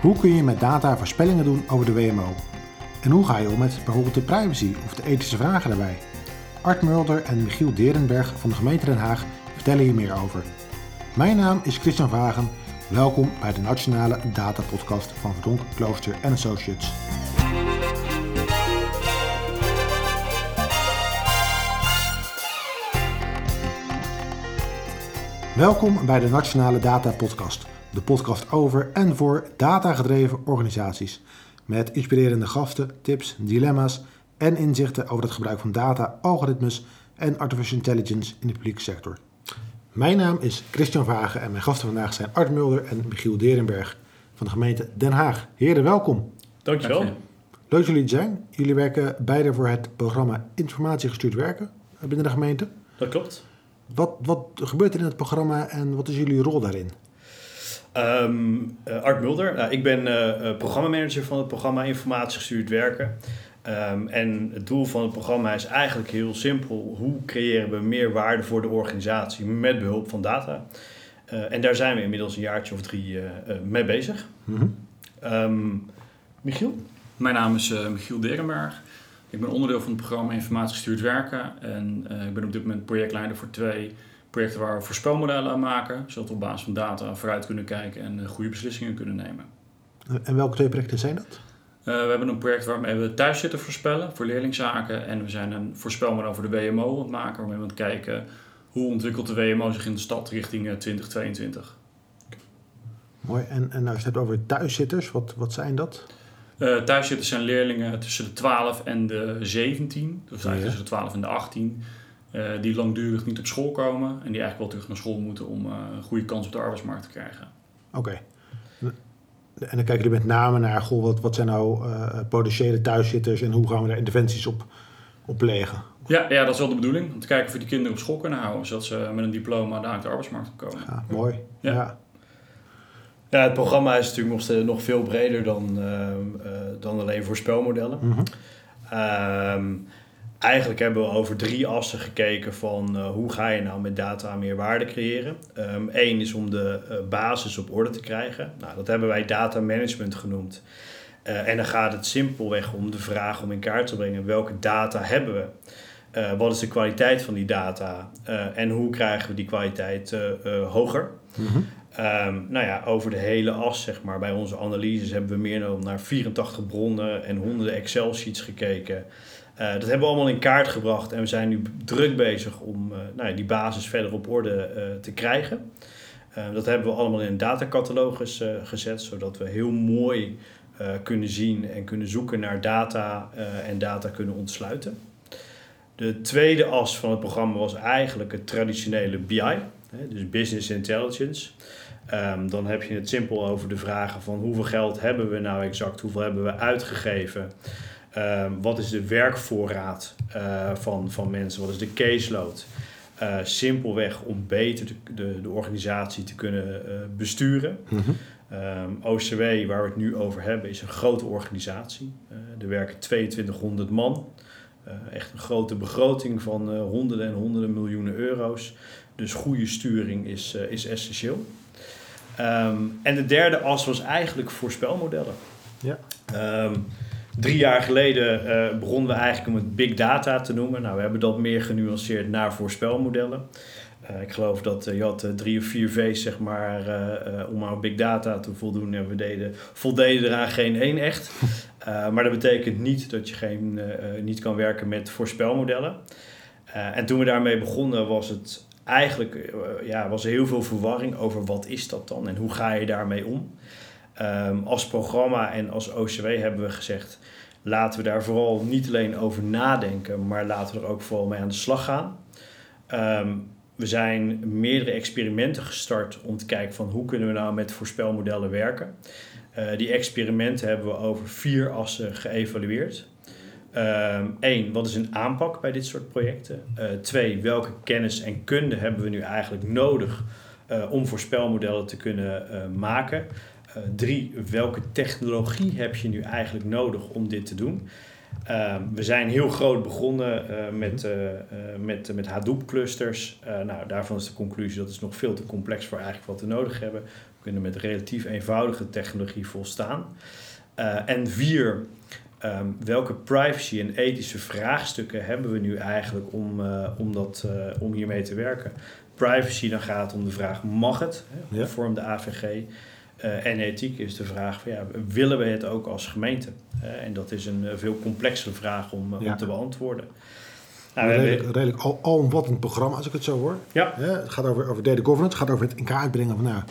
Hoe kun je met data voorspellingen doen over de WMO? En hoe ga je om met bijvoorbeeld de privacy of de ethische vragen daarbij? Art Mulder en Michiel Derenberg van de gemeente Den Haag vertellen hier meer over. Mijn naam is Christian Vagen. Welkom bij de Nationale Data Podcast van Verdonk, Klooster Associates. Welkom bij de Nationale Data Podcast, de podcast over en voor datagedreven organisaties. Met inspirerende gasten, tips, dilemma's en inzichten over het gebruik van data, algoritmes en artificial intelligence in de publieke sector. Mijn naam is Christian Vagen en mijn gasten vandaag zijn Art Mulder en Michiel Derenberg van de gemeente Den Haag. Heren, welkom. Dankjewel. Leuk dat jullie er zijn. Jullie werken beide voor het programma Informatiegestuurd Werken binnen de gemeente. Dat klopt. Wat, wat gebeurt er in het programma en wat is jullie rol daarin? Um, Art Mulder. Uh, ik ben uh, programmamanager van het programma Informatiegestuurd Werken. Um, en het doel van het programma is eigenlijk heel simpel. Hoe creëren we meer waarde voor de organisatie met behulp van data? Uh, en daar zijn we inmiddels een jaartje of drie mee bezig. Mm -hmm. um, Michiel? Mijn naam is Michiel Derenberg. Ik ben onderdeel van het programma Informatiegestuurd Werken. En ik ben op dit moment projectleider voor twee projecten waar we voorspelmodellen aan maken, zodat we op basis van data vooruit kunnen kijken en goede beslissingen kunnen nemen. En welke twee projecten zijn dat? Uh, we hebben een project waarmee we thuiszitten voorspellen voor leerlingzaken. En we zijn een voorspelmodel voor de WMO aan het maken, waarmee we aan het kijken hoe ontwikkelt de WMO zich in de stad richting 2022. Mooi. En, en als je het over thuiszitters, wat, wat zijn dat? Uh, thuiszitters zijn leerlingen tussen de 12 en de 17, dus eigenlijk tussen de 12 en de 18. Uh, die langdurig niet op school komen en die eigenlijk wel terug naar school moeten om uh, een goede kans op de arbeidsmarkt te krijgen. Oké. Okay. En dan kijken jullie met name naar, goh, wat, wat zijn nou uh, potentiële thuiszitters en hoe gaan we daar interventies op, op leggen? Ja, ja, dat is wel de bedoeling. Om te kijken of we die kinderen op school kunnen houden, zodat ze met een diploma daar op de arbeidsmarkt komen. Ja, mooi. Ja. ja. Ja, het programma is natuurlijk nog, nog veel breder dan, uh, uh, dan alleen voorspelmodellen. Mm -hmm. um, eigenlijk hebben we over drie assen gekeken van uh, hoe ga je nou met data meer waarde creëren. Eén um, is om de uh, basis op orde te krijgen. Nou, dat hebben wij data management genoemd. Uh, en dan gaat het simpelweg om de vraag om in kaart te brengen welke data hebben we. wat is de kwaliteit van die data en hoe krijgen we die kwaliteit hoger? Mm-hmm. Um, nou ja, over de hele as, zeg maar, bij onze analyses hebben we meer dan naar 84 bronnen en honderden Excel-sheets gekeken. Uh, dat hebben we allemaal in kaart gebracht en we zijn nu druk bezig om uh, nou ja, die basis verder op orde uh, te krijgen. dat hebben we allemaal in een datacatalogus gezet, zodat we heel mooi kunnen zien en kunnen zoeken naar data en data kunnen ontsluiten. De tweede as van het programma was eigenlijk het traditionele BI, dus Business Intelligence. Um, dan heb je het simpel over de vragen van hoeveel geld hebben we nou exact, hoeveel hebben we uitgegeven. Uh, wat is de werkvoorraad uh, van, van mensen? Wat is de caseload? Uh, simpelweg om beter de, de, de organisatie te kunnen besturen. Mm-hmm. Um, OCW, waar we het nu over hebben, is een grote organisatie. er werken 2200 man. echt een grote begroting van honderden en honderden miljoenen euro's. Dus goede sturing is, is essentieel. Um, en de derde as was eigenlijk voorspelmodellen. Ja. Um, Drie jaar geleden uh, begonnen we eigenlijk om het big data te noemen. Nou, we hebben dat meer genuanceerd naar voorspelmodellen. Uh, ik geloof dat uh, je had drie of vier V's zeg maar, om aan big data te voldoen. En we deden, voldeden eraan geen één echt. maar dat betekent niet dat je geen, niet kan werken met voorspelmodellen. en toen we daarmee begonnen was het eigenlijk ja, was er heel veel verwarring over wat is dat dan en hoe ga je daarmee om. Um, als programma en als OCW hebben we gezegd, laten we daar vooral niet alleen over nadenken, maar laten we er ook vooral mee aan de slag gaan. Um, we zijn meerdere experimenten gestart om te kijken van hoe kunnen we nou met voorspelmodellen werken. Uh, die experimenten hebben we over vier assen geëvalueerd. Eén, um, wat is een aanpak bij dit soort projecten? Uh, twee, welke kennis en kunde hebben we nu eigenlijk nodig uh, om voorspelmodellen te kunnen uh, maken? Drie, welke technologie heb je nu eigenlijk nodig om dit te doen? Ehm, we zijn heel groot begonnen uh, met, met, met Hadoop clusters. nou, daarvan is de conclusie dat is nog veel te complex voor eigenlijk wat we nodig hebben. We kunnen met relatief eenvoudige technologie volstaan. en vier, um, welke privacy en ethische vraagstukken hebben we nu eigenlijk om, om, dat, om hiermee te werken? Privacy, dan gaat om de vraag, mag het? Hè. Vorm de AVG. Uh, en ethiek is de vraag, van, ja, willen we het ook als gemeente? En dat is een veel complexere vraag om, ja. om te beantwoorden. Nou, een redelijk, hebben... redelijk al, alomvattend programma, als ik het zo hoor. Ja. het gaat over, over data governance, het gaat over het in kaart brengen van nou,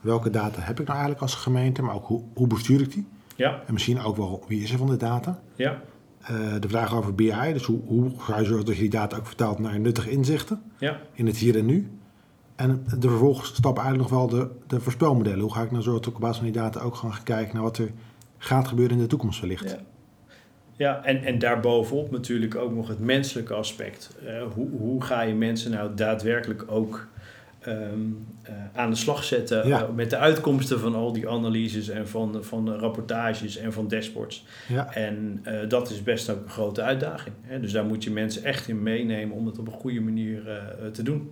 welke data heb ik nou eigenlijk als gemeente, maar ook hoe, hoe bestuur ik die? Ja. En misschien ook wel wie is er van de data? Ja. de vraag over BI, dus hoe, hoe ga je zorgen dat je die data ook vertaalt naar nuttige inzichten ja. in het hier en nu? En de vervolgstap eigenlijk nog wel de, de voorspelmodellen. Hoe ga ik nou zorgen dat ik op basis van die data ook gaan kijken naar wat er gaat gebeuren in de toekomst wellicht? Ja, ja en, en daarbovenop natuurlijk ook nog het menselijke aspect. Uh, hoe, hoe ga je mensen nou daadwerkelijk ook um, uh, aan de slag zetten ja. uh, met de uitkomsten van al die analyses en van, van rapportages en van dashboards. Ja. En dat is best ook een grote uitdaging. Hè? Dus daar moet je mensen echt in meenemen om het op een goede manier te doen.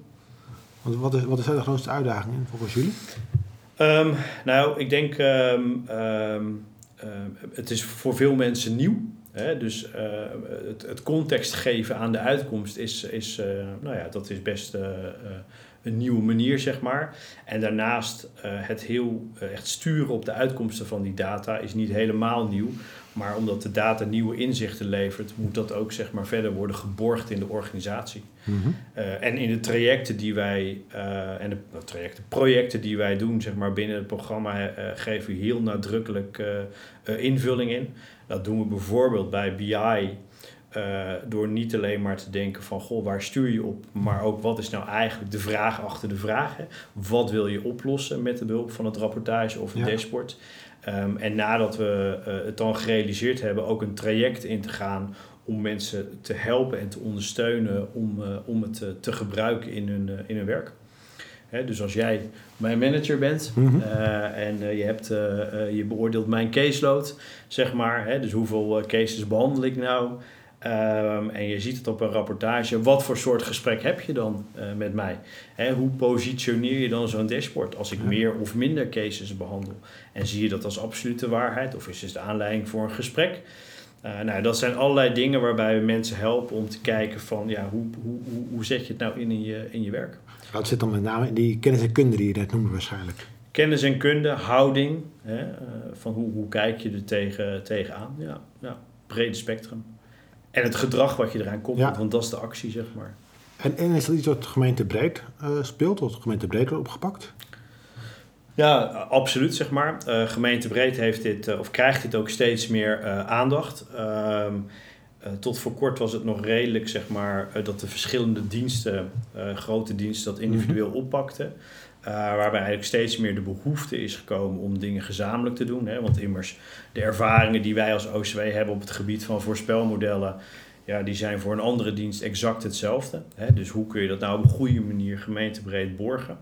Want wat is, wat is de grootste uitdaging volgens jullie? Um, nou, ik denk, um, um, het is voor veel mensen nieuw. Hè? Dus uh, het, het, context geven aan de uitkomst is, is uh, nou ja, dat is best uh, een nieuwe manier, zeg maar. En daarnaast het heel echt sturen op de uitkomsten van die data is niet helemaal nieuw. Maar omdat de data nieuwe inzichten levert, moet dat ook zeg maar, verder worden geborgd in de organisatie. Mm -hmm. uh, en in de trajecten die wij, en de nou, trajecten, projecten die wij doen zeg maar, binnen het programma, geven we heel nadrukkelijk invulling in. Dat doen we bijvoorbeeld bij BI. Door niet alleen maar te denken van goh, waar stuur je op, maar ook wat is nou eigenlijk de vraag achter de vraag. Hè? Wat wil je oplossen met de behulp van het rapportage of het ja. dashboard? Um, en nadat we uh, het dan gerealiseerd hebben, ook een traject in te gaan om mensen te helpen en te ondersteunen om, uh, om het te gebruiken in hun, in hun werk. Dus als jij mijn manager bent mm -hmm. en je, hebt, je beoordeelt mijn caseload, zeg maar, hè, dus hoeveel cases behandel ik nou? Um, en je ziet het op een rapportage. Wat voor soort gesprek heb je dan uh, met mij? Hè, hoe positioneer je dan zo'n dashboard als ik ja. meer of minder cases behandel? En zie je dat als absolute waarheid of is het de aanleiding voor een gesprek? Uh, nou, dat zijn allerlei dingen waarbij we mensen helpen om te kijken van ja, hoe, hoe, hoe, hoe zet je het nou in in je, in je werk? Dat zit dan met name in die kennis en kunde die je net noemde waarschijnlijk. Kennis en kunde, houding, hè, uh, van hoe, hoe kijk je er tegen, tegenaan? Ja, ja, brede spectrum. En het gedrag wat je eraan koppelt, ja. want dat is de actie, zeg maar. En, en is dat iets wat gemeentebreed uh, speelt, wat gemeentebreed wordt opgepakt? Ja, absoluut, zeg maar. Uh, gemeentebreed heeft dit, uh, of krijgt dit ook steeds meer aandacht. Ehm, tot voor kort was het nog redelijk, zeg maar, dat de verschillende diensten, grote diensten, dat individueel mm -hmm. oppakten. Uh, waarbij eigenlijk steeds meer de behoefte is gekomen om dingen gezamenlijk te doen. Hè? Want immers de ervaringen die wij als OCW hebben op het gebied van voorspelmodellen, ja, die zijn voor een andere dienst exact hetzelfde. Hè? Dus hoe kun je dat nou op een goede manier gemeentebreed borgen?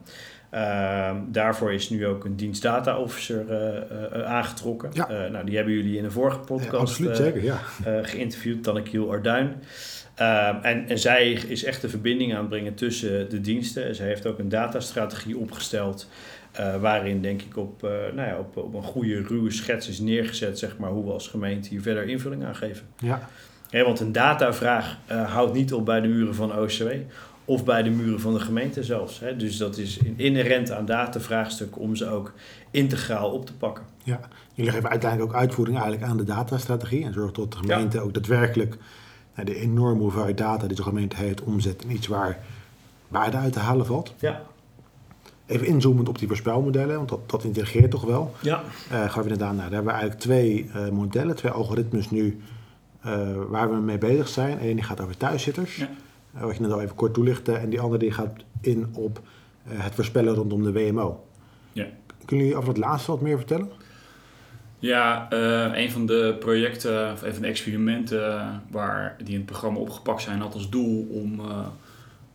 Uh, daarvoor is nu ook een dienst data officer uh, uh, aangetrokken. Ja. nou, die hebben jullie in een vorige podcast ja, absoluut, zeker, ja. geïnterviewd, Tannekiel Arduin. Uh, en, en zij is echt de verbinding aan het brengen tussen de diensten. Zij heeft ook een datastrategie opgesteld. Uh, waarin denk ik op, uh, nou ja, op, op een goede ruwe schets is neergezet, zeg maar, hoe we als gemeente hier verder invulling aan geven. Ja. Want een datavraag houdt niet op bij de muren van OCW of bij de muren van de gemeente zelfs. Hè. Dus dat is inherent aan datavraagstukken om ze ook integraal op te pakken. Ja, jullie geven uiteindelijk ook uitvoering eigenlijk aan de datastrategie en zorgen dat de gemeente ja. ook daadwerkelijk de enorme hoeveelheid data die de gemeente heeft omzet in iets waar waarde uit te halen valt. Ja. Even inzoomend op die voorspelmodellen, want dat, dat integreert toch wel. Ja. Uh, gaan we inderdaad naar. Daar hebben we eigenlijk twee uh, modellen, twee algoritmes nu uh, waar we mee bezig zijn. Eén die gaat over thuiszitters, ja. wat je net al even kort toelichtte. En die andere die gaat in op het voorspellen rondom de WMO. Ja. Kunnen jullie over dat laatste wat meer vertellen? Ja, uh, een van de projecten, of een van de experimenten waar die in het programma opgepakt zijn, had als doel om, uh,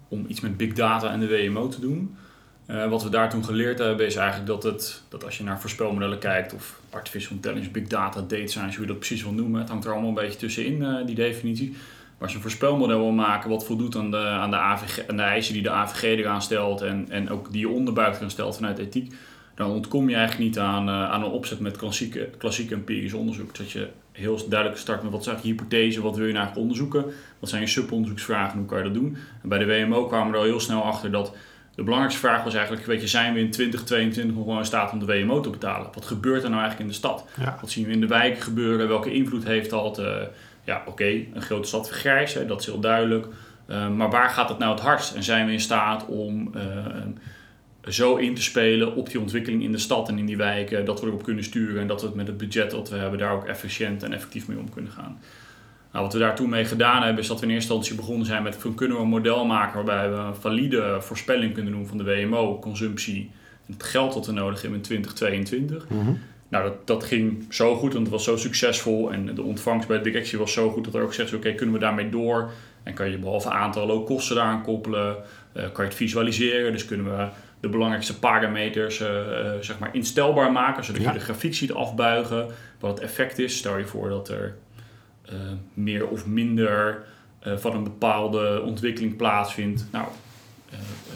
om iets met big data en de WMO te doen. Uh, wat we daar toen geleerd hebben is eigenlijk dat, het, dat als je naar voorspelmodellen kijkt, of artificial intelligence, big data, data science, hoe je dat precies wil noemen, het hangt er allemaal een beetje tussenin, die definitie. Maar als je een voorspelmodel wil maken wat voldoet aan de, aan de, AVG, aan de eisen die de AVG eraan stelt en, en ook die je onderbuik eraan stelt vanuit ethiek, dan ontkom je eigenlijk niet aan, uh, aan een opzet met klassieke, klassieke empirisch onderzoek. Dat je heel duidelijk start met wat zijn je hypothese, wat wil je nou eigenlijk onderzoeken, wat zijn je subonderzoeksvragen, hoe kan je dat doen. En bij de WMO kwamen we er al heel snel achter dat de belangrijkste vraag was eigenlijk, weet je, zijn we in 2022 nog wel in staat om de WMO te betalen? Wat gebeurt er nou eigenlijk in de stad? Wat zien we in de wijken gebeuren? Welke invloed heeft dat? Uh, ja, oké, een grote stad vergrijzen, dat is heel duidelijk. Uh, maar waar gaat het nou het hardst? En zijn we in staat om uh, zo in te spelen op die ontwikkeling in de stad en in die wijken, dat we erop kunnen sturen en dat we het met het budget dat we hebben daar ook efficiënt en effectief mee om kunnen gaan? Nou, wat we daar toen mee gedaan hebben, is dat we in eerste instantie begonnen zijn met kunnen we een model maken waarbij we een valide voorspelling kunnen doen van de WMO-consumptie en het geld dat we nodig hebben in 2022. Mm Nou, dat, dat ging zo goed, want het was zo succesvol en de ontvangst bij de directie was zo goed dat er ook gezegd is, oké, kunnen we daarmee door? En kan je behalve aantallen ook kosten daaraan koppelen? Uh, kan je het visualiseren? Dus kunnen we de belangrijkste parameters uh, uh, zeg maar instelbaar maken, zodat je de grafiek ziet afbuigen, wat het effect is. Stel je voor dat er uh, meer of minder uh, van een bepaalde ontwikkeling plaatsvindt. Nou,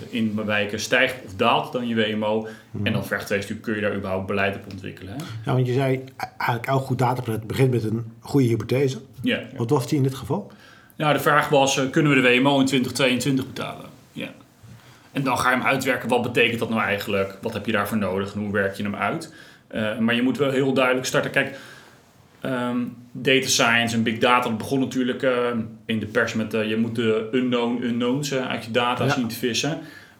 in wijken stijgt of daalt dan je WMO. Mm. En dan vraagt twee stuk, kun je daar überhaupt beleid op ontwikkelen? Hè? Ja, want je zei eigenlijk elk goed datapalet begint met een goede hypothese. Ja. Wat was die in dit geval? Nou, de vraag was, kunnen we de WMO in 2022 betalen? En dan ga je hem uitwerken, wat betekent dat nou eigenlijk? Wat heb je daarvoor nodig en hoe werk je hem uit? maar je moet wel heel duidelijk starten. Kijk, Um, data science en big data, dat begon natuurlijk uh, in de pers met uh, je moet de unknown unknowns uit je data ja. zien te vissen.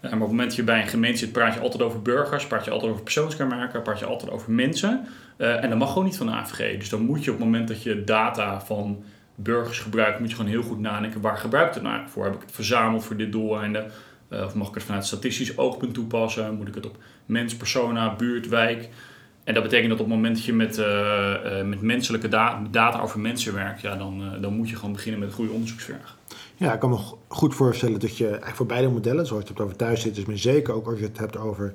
maar op het moment dat je bij een gemeente zit, praat je altijd over burgers, praat je altijd over persoonskenmerken, praat je altijd over mensen. en dat mag gewoon niet van de AVG. Dus dan moet je op het moment dat je data van burgers gebruikt, moet je gewoon heel goed nadenken waar gebruik ik het nou voor? Heb ik het verzameld voor dit doeleinde? Of mag ik het vanuit statistisch oogpunt toepassen? Moet ik het op mens, persona, buurt, wijk? En dat betekent dat op het moment dat je met, uh, uh, met menselijke da data over mensen werkt, ja, dan, dan moet je gewoon beginnen met een goede onderzoeksvraag. Ja, ik kan me goed voorstellen dat je eigenlijk voor beide modellen, zoals je het hebt over thuiszitters, maar zeker ook als je het hebt over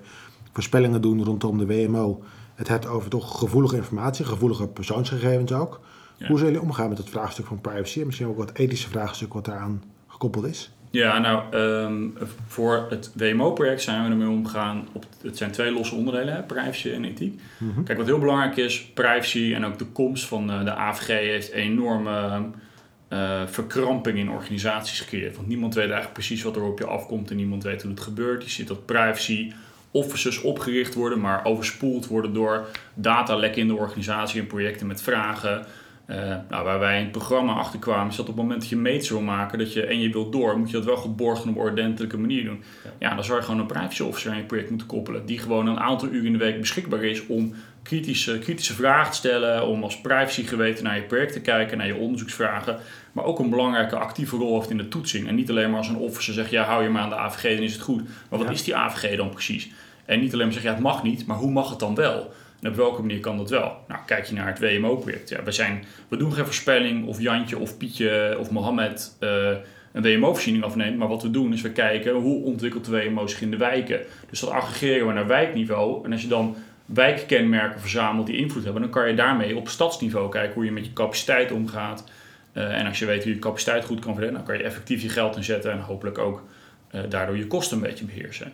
voorspellingen doen rondom de WMO, het hebt over toch gevoelige informatie, gevoelige persoonsgegevens ook. Ja. Hoe zullen jullie omgaan met het vraagstuk van privacy en misschien ook wat ethische vraagstuk wat daaraan gekoppeld is? Ja, nou, um, voor het WMO-project zijn we ermee omgegaan. Op, het zijn twee losse onderdelen, hè, privacy en ethiek. Mm -hmm. Kijk, wat heel belangrijk is, privacy en ook de komst van uh, de AVG heeft enorme uh, verkramping in organisaties gecreëerd. Want niemand weet eigenlijk precies wat er op je afkomt en niemand weet hoe het gebeurt. Je ziet dat privacy offices opgericht worden, maar overspoeld worden door datalekken in de organisatie en projecten met vragen. Uh, nou, waar wij in het programma achter kwamen, is dat op het moment dat je meets wil maken dat je, en je wilt door, moet je dat wel geborgd op een ordentelijke manier doen. Ja. ja, dan zou je gewoon een privacy officer aan je project moeten koppelen, die gewoon een aantal uur in de week beschikbaar is om kritische, kritische vragen te stellen, om als privacy geweten naar je project te kijken, naar je onderzoeksvragen, maar ook een belangrijke actieve rol heeft in de toetsing. En niet alleen maar als een officer zegt, ja, hou je maar aan de AVG, dan is het goed. Maar wat ja. is die AVG dan precies? En niet alleen maar zeggen, ja, het mag niet, maar hoe mag het dan wel? Op welke manier kan dat wel? Nou, kijk je naar het WMO-project. Ja, we, zijn, we doen geen voorspelling of Jantje of Pietje of Mohammed uh, een WMO-voorziening afneemt. Maar wat we doen is we kijken hoe ontwikkelt de WMO zich in de wijken. Dus dat aggregeren we naar wijkniveau. En als je dan wijkkenmerken verzamelt die invloed hebben, dan kan je daarmee op stadsniveau kijken hoe je met je capaciteit omgaat. Uh, en als je weet hoe je capaciteit goed kan verdelen, dan kan je effectief je geld inzetten en hopelijk ook uh, daardoor je kosten een beetje beheersen.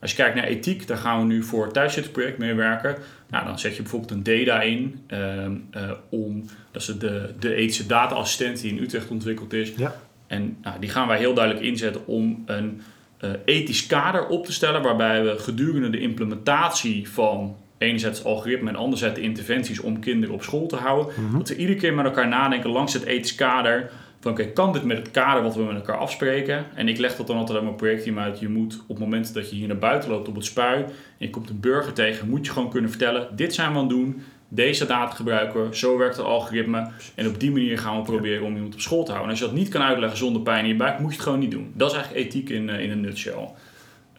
Als je kijkt naar ethiek, daar gaan we nu voor het thuiszittenproject mee werken. Nou, dan zet je bijvoorbeeld een DADA in uh, uh, om, dat is de, de ethische data-assistent die in Utrecht ontwikkeld is. Ja. En nou, die gaan wij heel duidelijk inzetten om een uh, ethisch kader op te stellen waarbij we gedurende de implementatie van enerzijds algoritme en anderzijds de interventies om kinderen op school te houden, mm -hmm. dat we iedere keer met elkaar nadenken langs het ethisch kader van oké, kan dit met het kader wat we met elkaar afspreken? En ik leg dat dan altijd aan mijn projectteam uit. Je moet op het moment dat je hier naar buiten loopt op het spui en je komt een burger tegen, moet je gewoon kunnen vertellen, dit zijn we aan het doen, deze data gebruiken zo werkt het algoritme en op die manier gaan we proberen om iemand op school te houden. En als je dat niet kan uitleggen zonder pijn in je buik, moet je het gewoon niet doen. Dat is eigenlijk ethiek in, in een nutshell.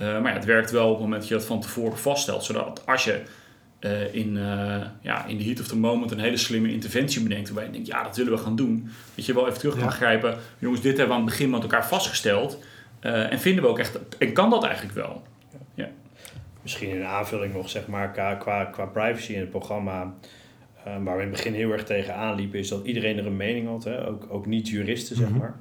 Uh, maar ja, het werkt wel op het moment dat je dat van tevoren vaststelt, zodat als je uh, in, uh, ja, in de heat of the moment een hele slimme interventie bedenkt. Waarbij je denkt, ja, dat willen we gaan doen. Dat je wel even terug kan ja. grijpen. Jongens, dit hebben we aan het begin met elkaar vastgesteld. Uh, en vinden we ook echt, en kan dat eigenlijk wel? Ja. Misschien een aanvulling nog, zeg maar, qua, qua, privacy in het programma. Uh, waar we in het begin heel erg tegen aanliepen, is dat iedereen er een mening had. Hè? Ook, ook niet-juristen, zeg Mhm. maar.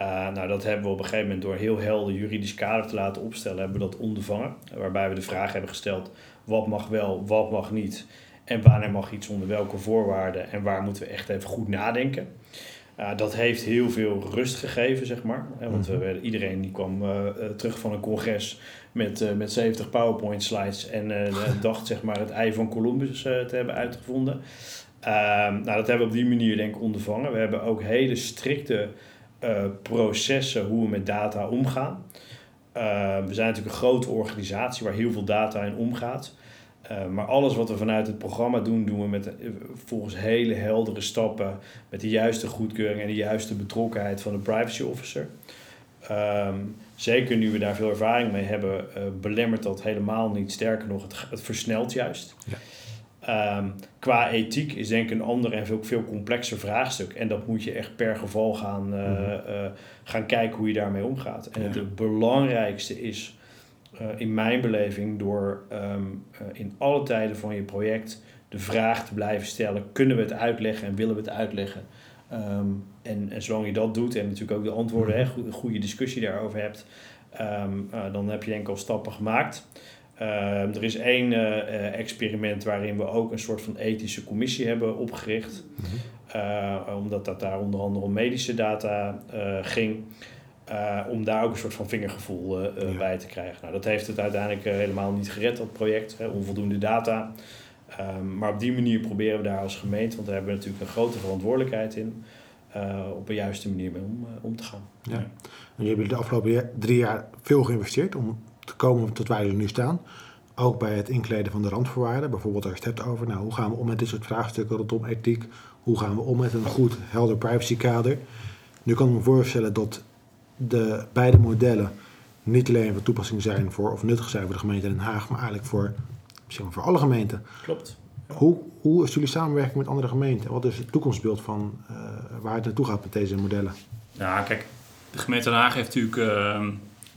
Uh, nou, dat hebben we op een gegeven moment door heel helder juridisch kader te laten opstellen, hebben we dat ondervangen. Waarbij we de vraag hebben gesteld, wat mag wel, wat mag niet? En wanneer mag iets onder welke voorwaarden? En waar moeten we echt even goed nadenken? Uh, dat heeft heel veel rust gegeven, zeg maar. Hè, want we werden, iedereen die kwam uh, terug van een congres met, uh, met 70 PowerPoint slides en dacht zeg maar, het ei van Columbus te hebben uitgevonden. Ehm, nou, dat hebben we op die manier denk ik ondervangen. We hebben ook hele strikte processen hoe we met data omgaan. Ehm, we zijn natuurlijk een grote organisatie waar heel veel data in omgaat. Uh, maar alles wat we vanuit het programma doen, doen we met, uh, volgens hele heldere stappen. Met de juiste goedkeuring en de juiste betrokkenheid van de privacy officer. Um, zeker nu we daar veel ervaring mee hebben, uh, belemmert dat helemaal niet. Sterker nog, het, het versnelt juist. Ja. Um, qua ethiek is denk ik een ander en veel, veel complexer vraagstuk. En dat moet je echt per geval gaan, mm -hmm. gaan kijken hoe je daarmee omgaat. En ja. het belangrijkste is uh, in mijn beleving door um, uh, in alle tijden van je project de vraag te blijven stellen: kunnen we het uitleggen en willen we het uitleggen? Um, en, en zolang je dat doet en natuurlijk ook de antwoorden, -hmm. een goede discussie daarover hebt, dan heb je denk ik al stappen gemaakt. Er is één experiment waarin we ook een soort van ethische commissie hebben opgericht, mm -hmm. omdat dat daar onder andere om medische data ging. Uh, om daar ook een soort van vingergevoel uh, ja. bij te krijgen. Nou, dat heeft het uiteindelijk helemaal niet gered, dat project. Hè, onvoldoende data. Um, maar op die manier proberen we daar als gemeente, want daar hebben we natuurlijk een grote verantwoordelijkheid in, op een juiste manier mee om, om te gaan. Ja. En jullie hebben de afgelopen drie jaar veel geïnvesteerd om te komen tot waar jullie nu staan. Ook bij het inkleden van de randvoorwaarden. Bijvoorbeeld als je het hebt over nou, hoe gaan we om met dit soort vraagstukken rondom ethiek. Hoe gaan we om met een goed, helder privacykader. Nu kan ik me voorstellen dat de beide modellen niet alleen van toepassing zijn voor of nuttig zijn voor de gemeente Den Haag, maar eigenlijk voor, misschien voor alle gemeenten. Klopt. Ja. Hoe, hoe is jullie samenwerking met andere gemeenten? Wat is het toekomstbeeld van uh, waar het naartoe gaat met deze modellen? Ja, kijk, de gemeente Den Haag heeft natuurlijk, uh,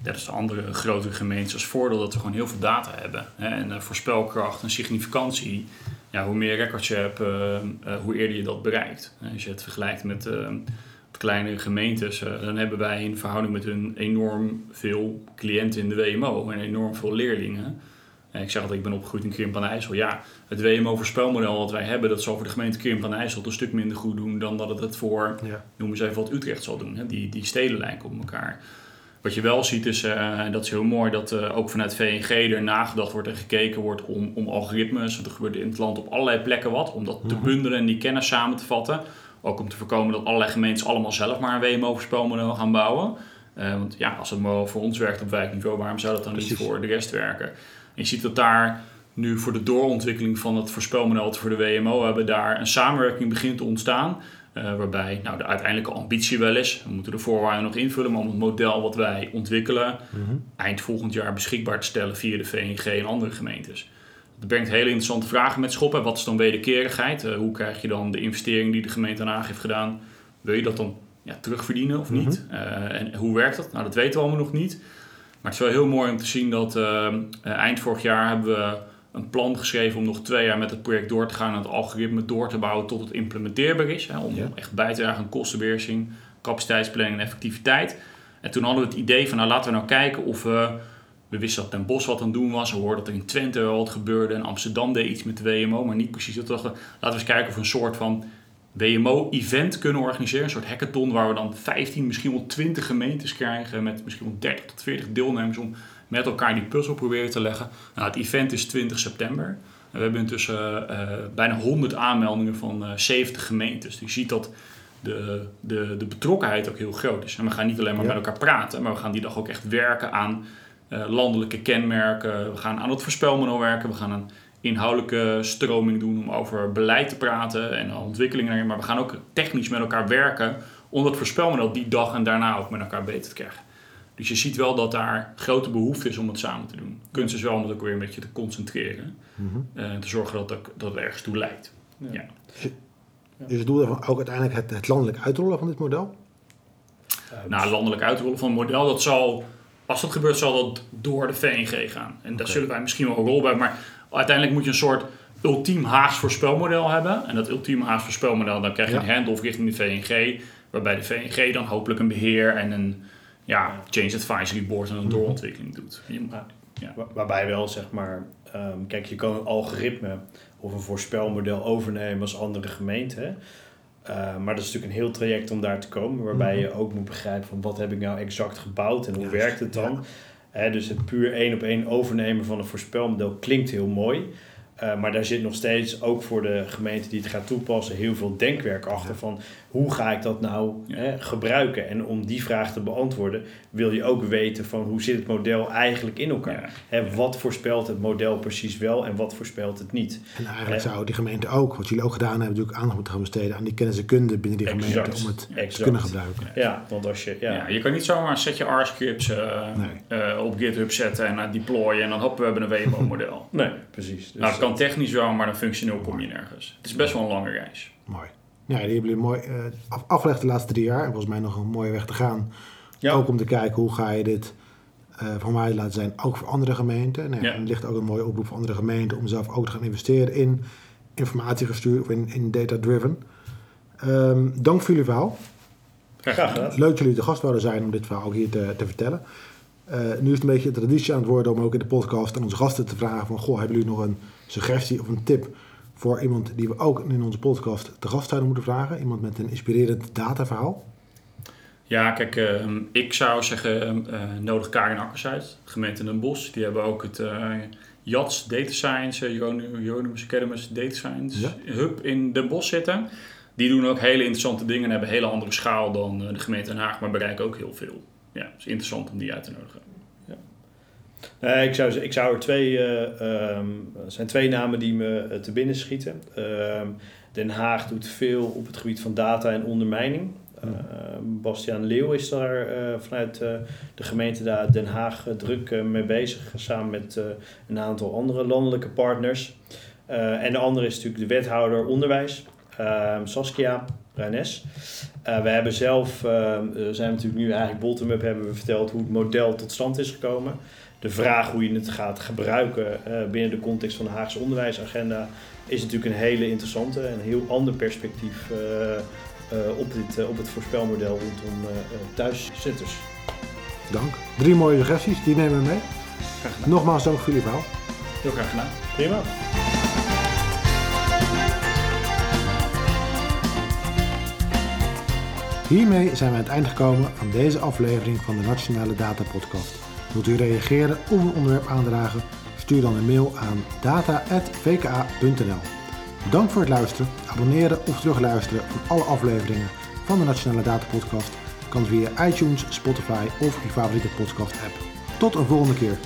net als de andere grotere gemeentes, als voordeel dat we gewoon heel veel data hebben. Hè, en uh, voorspelkracht en significantie. Ja, hoe meer records je hebt, hoe eerder je dat bereikt. Als je het vergelijkt met kleine gemeentes, dan hebben wij in verhouding met hun enorm veel cliënten in de WMO en enorm veel leerlingen. En ik zeg altijd, ik ben opgegroeid in Krimp aan IJssel. Ja, het WMO-voorspelmodel wat wij hebben, dat zal voor de gemeente Krimp aan IJssel een stuk minder goed doen dan dat het het voor, ja. noem eens even wat Utrecht zal doen. Hè? Die, die steden lijken op elkaar. Wat je wel ziet is, en dat is heel mooi, dat uh, ook vanuit VNG er nagedacht wordt en gekeken wordt om, om algoritmes. Want er gebeurt in het land op allerlei plekken wat, om dat te bundelen en die kennis samen te vatten. Ook om te voorkomen dat allerlei gemeentes allemaal zelf maar een WMO-voorspelmodel gaan bouwen. Uh, want ja, als het maar voor ons werkt op wijkniveau, waarom zou dat dan Precies. niet voor de rest werken? En je ziet dat daar nu voor de doorontwikkeling van het voorspelmodel voor de WMO hebben daar een samenwerking begint te ontstaan. Uh, waarbij nou, de uiteindelijke ambitie wel is, we moeten de voorwaarden nog invullen, maar om het model wat wij ontwikkelen mm-hmm. eind volgend jaar beschikbaar te stellen via de VNG en andere gemeentes. Dat brengt hele interessante vragen met schop. Wat is dan wederkerigheid? Uh, hoe krijg je dan de investering die de gemeente Den Haag heeft gedaan? Wil je dat dan ja, terugverdienen of niet? Mm-hmm. Uh, en hoe werkt dat? Nou, dat weten we allemaal nog niet. Maar het is wel heel mooi om te zien dat eind vorig jaar hebben we een plan geschreven om nog twee jaar met het project door te gaan en het algoritme door te bouwen tot het implementeerbaar is. Hè, om ja. echt bij te dragen aan kostenbeheersing, capaciteitsplanning en effectiviteit. En toen hadden we het idee van nou laten we nou kijken of we we wisten dat Den Bosch wat aan het doen was. We hoorden dat er in Twente wel wat gebeurde. En Amsterdam deed iets met de WMO, maar niet precies. Dat dachten, laten we eens kijken of we een soort van WMO-event kunnen organiseren. Een soort hackathon waar we dan 15, misschien wel 20 gemeentes krijgen. Met misschien wel 30 tot 40 deelnemers om met elkaar die puzzel proberen te leggen. Nou, het event is 20 september. We hebben intussen uh, bijna 100 aanmeldingen van uh, 70 gemeentes. Dus je ziet dat de, de, de betrokkenheid ook heel groot is. En we gaan niet alleen maar ja. met elkaar praten, maar we gaan die dag ook echt werken aan uh, landelijke kenmerken. We gaan aan het voorspelmodel werken. We gaan een inhoudelijke stroming doen om over beleid te praten en ontwikkelingen. Maar we gaan ook technisch met elkaar werken om dat voorspelmodel die dag en daarna ook met elkaar beter te krijgen. Dus je ziet wel dat daar grote behoefte is om het samen te doen. Kunst is wel om het ook weer een beetje te concentreren. Mm-hmm. En uh, te zorgen dat het, dat het ergens toe leidt. Ja. Ja. Is het doel daarvan ook uiteindelijk het, het landelijk uitrollen van dit model? Nou, landelijk uitrollen van het model, dat zal Als dat gebeurt, zal dat door de VNG gaan. En daar zullen wij misschien wel een rol bij. Maar uiteindelijk moet je een soort ultiem Haags voorspelmodel hebben. En dat ultieme Haags voorspelmodel, dan krijg je Ja. een handoff richting de VNG. Waarbij de VNG dan hopelijk een beheer en een ja, change advisory board en een doorontwikkeling doet. Ja. ja. Waar- Waarbij wel, zeg maar, ehm, kijk, je kan een algoritme of een voorspelmodel overnemen als andere gemeenten. Eh, maar dat is natuurlijk een heel traject om daar te komen, waarbij je ook moet begrijpen van wat heb ik nou exact gebouwd en hoe werkt het dan. Dus het puur één op één overnemen van een voorspelmodel klinkt heel mooi. Eh, maar daar zit nog steeds, ook voor de gemeente die het gaat toepassen, heel veel denkwerk achter van hoe ga ik dat nou Ja. hè, gebruiken. En om die vraag te beantwoorden wil je ook weten van hoe zit het model eigenlijk in elkaar. Ja. Hè, wat voorspelt het model precies wel en wat voorspelt het niet? En eigenlijk zou die gemeente ook, wat jullie ook gedaan hebben, natuurlijk aandacht moeten gaan besteden aan die kennis en kunde binnen die gemeente om het te kunnen gebruiken. Ja, want als je... Ja, Ja. je kan niet zomaar een setje R-scripts eh, Nee. eh, op GitHub zetten en uh, deployen en dan hoppen we hebben een WMO-model. Nee, precies. Dus, nou, kan technisch wel, maar dan functioneel kom je nergens. Het is best wel een lange reis. Mooi. Ja, die hebben jullie mooi eh, af- afgelegd de laatste drie jaar. En volgens mij nog een mooie weg te gaan. Ja. Ook om te kijken hoe ga je dit eh van mij laten zijn, ook voor andere gemeenten. Nou, ja. Er ligt ook een mooie oproep voor andere gemeenten om zelf ook te gaan investeren in informatiegestuur of in, in data-driven. Ehm, dank voor jullie verhaal. Graag gedaan. Leuk dat jullie de gast wilden zijn om dit verhaal ook hier te, te vertellen. Eh, nu is het een beetje een traditie aan het worden om ook in de podcast aan onze gasten te vragen van... Goh, hebben jullie nog een suggestie of een tip voor iemand die we ook in onze podcast te gast zouden moeten vragen? Iemand met een inspirerend dataverhaal? Ja, kijk, ehm, ik zou zeggen, ehm, eh, nodig Karin Akkers uit, gemeente Den Bosch. Die hebben ook het eh JATS Data Science, eh, Jeronimus Academus Data Science Ja. Hub in Den Bosch zitten. Die doen ook hele interessante dingen en hebben een hele andere schaal dan eh, de gemeente Den Haag, maar bereiken ook heel veel. Ja, het is interessant om die uit te nodigen. Nee, ik, zou, ik zou er twee... eh, ehm, er zijn twee namen die me eh, te binnen schieten. Ehm, Den Haag doet veel op het gebied van data en ondermijning. Ehm, Bastiaan Leeuw is daar eh, vanuit de gemeente daar Den Haag druk mee bezig. Samen met een aantal andere landelijke partners. En de andere is natuurlijk de wethouder onderwijs. Saskia Bruines. Eh, we hebben zelf, zijn we natuurlijk nu eigenlijk bottom-up hebben we verteld hoe het model tot stand is gekomen. De vraag hoe je het gaat gebruiken eh, binnen de context van de Haagse onderwijsagenda is natuurlijk een hele interessante en een heel ander perspectief eh, eh, op, dit, eh, op het voorspelmodel rondom thuiszitters. Dank. Drie mooie suggesties, die nemen we mee. Graag gedaan. Nogmaals dank voor jullie verhaal. Heel graag gedaan. Prima. Hiermee zijn we aan het einde gekomen van deze aflevering van de Nationale Data Podcast. Wilt u reageren of een onderwerp aandragen? Stuur dan een mail aan data.vka.nl. Dank voor het luisteren. Abonneren of terugluisteren van alle afleveringen van de Nationale Data Podcast kan via iTunes, Spotify of je favoriete podcast app. Tot een volgende keer.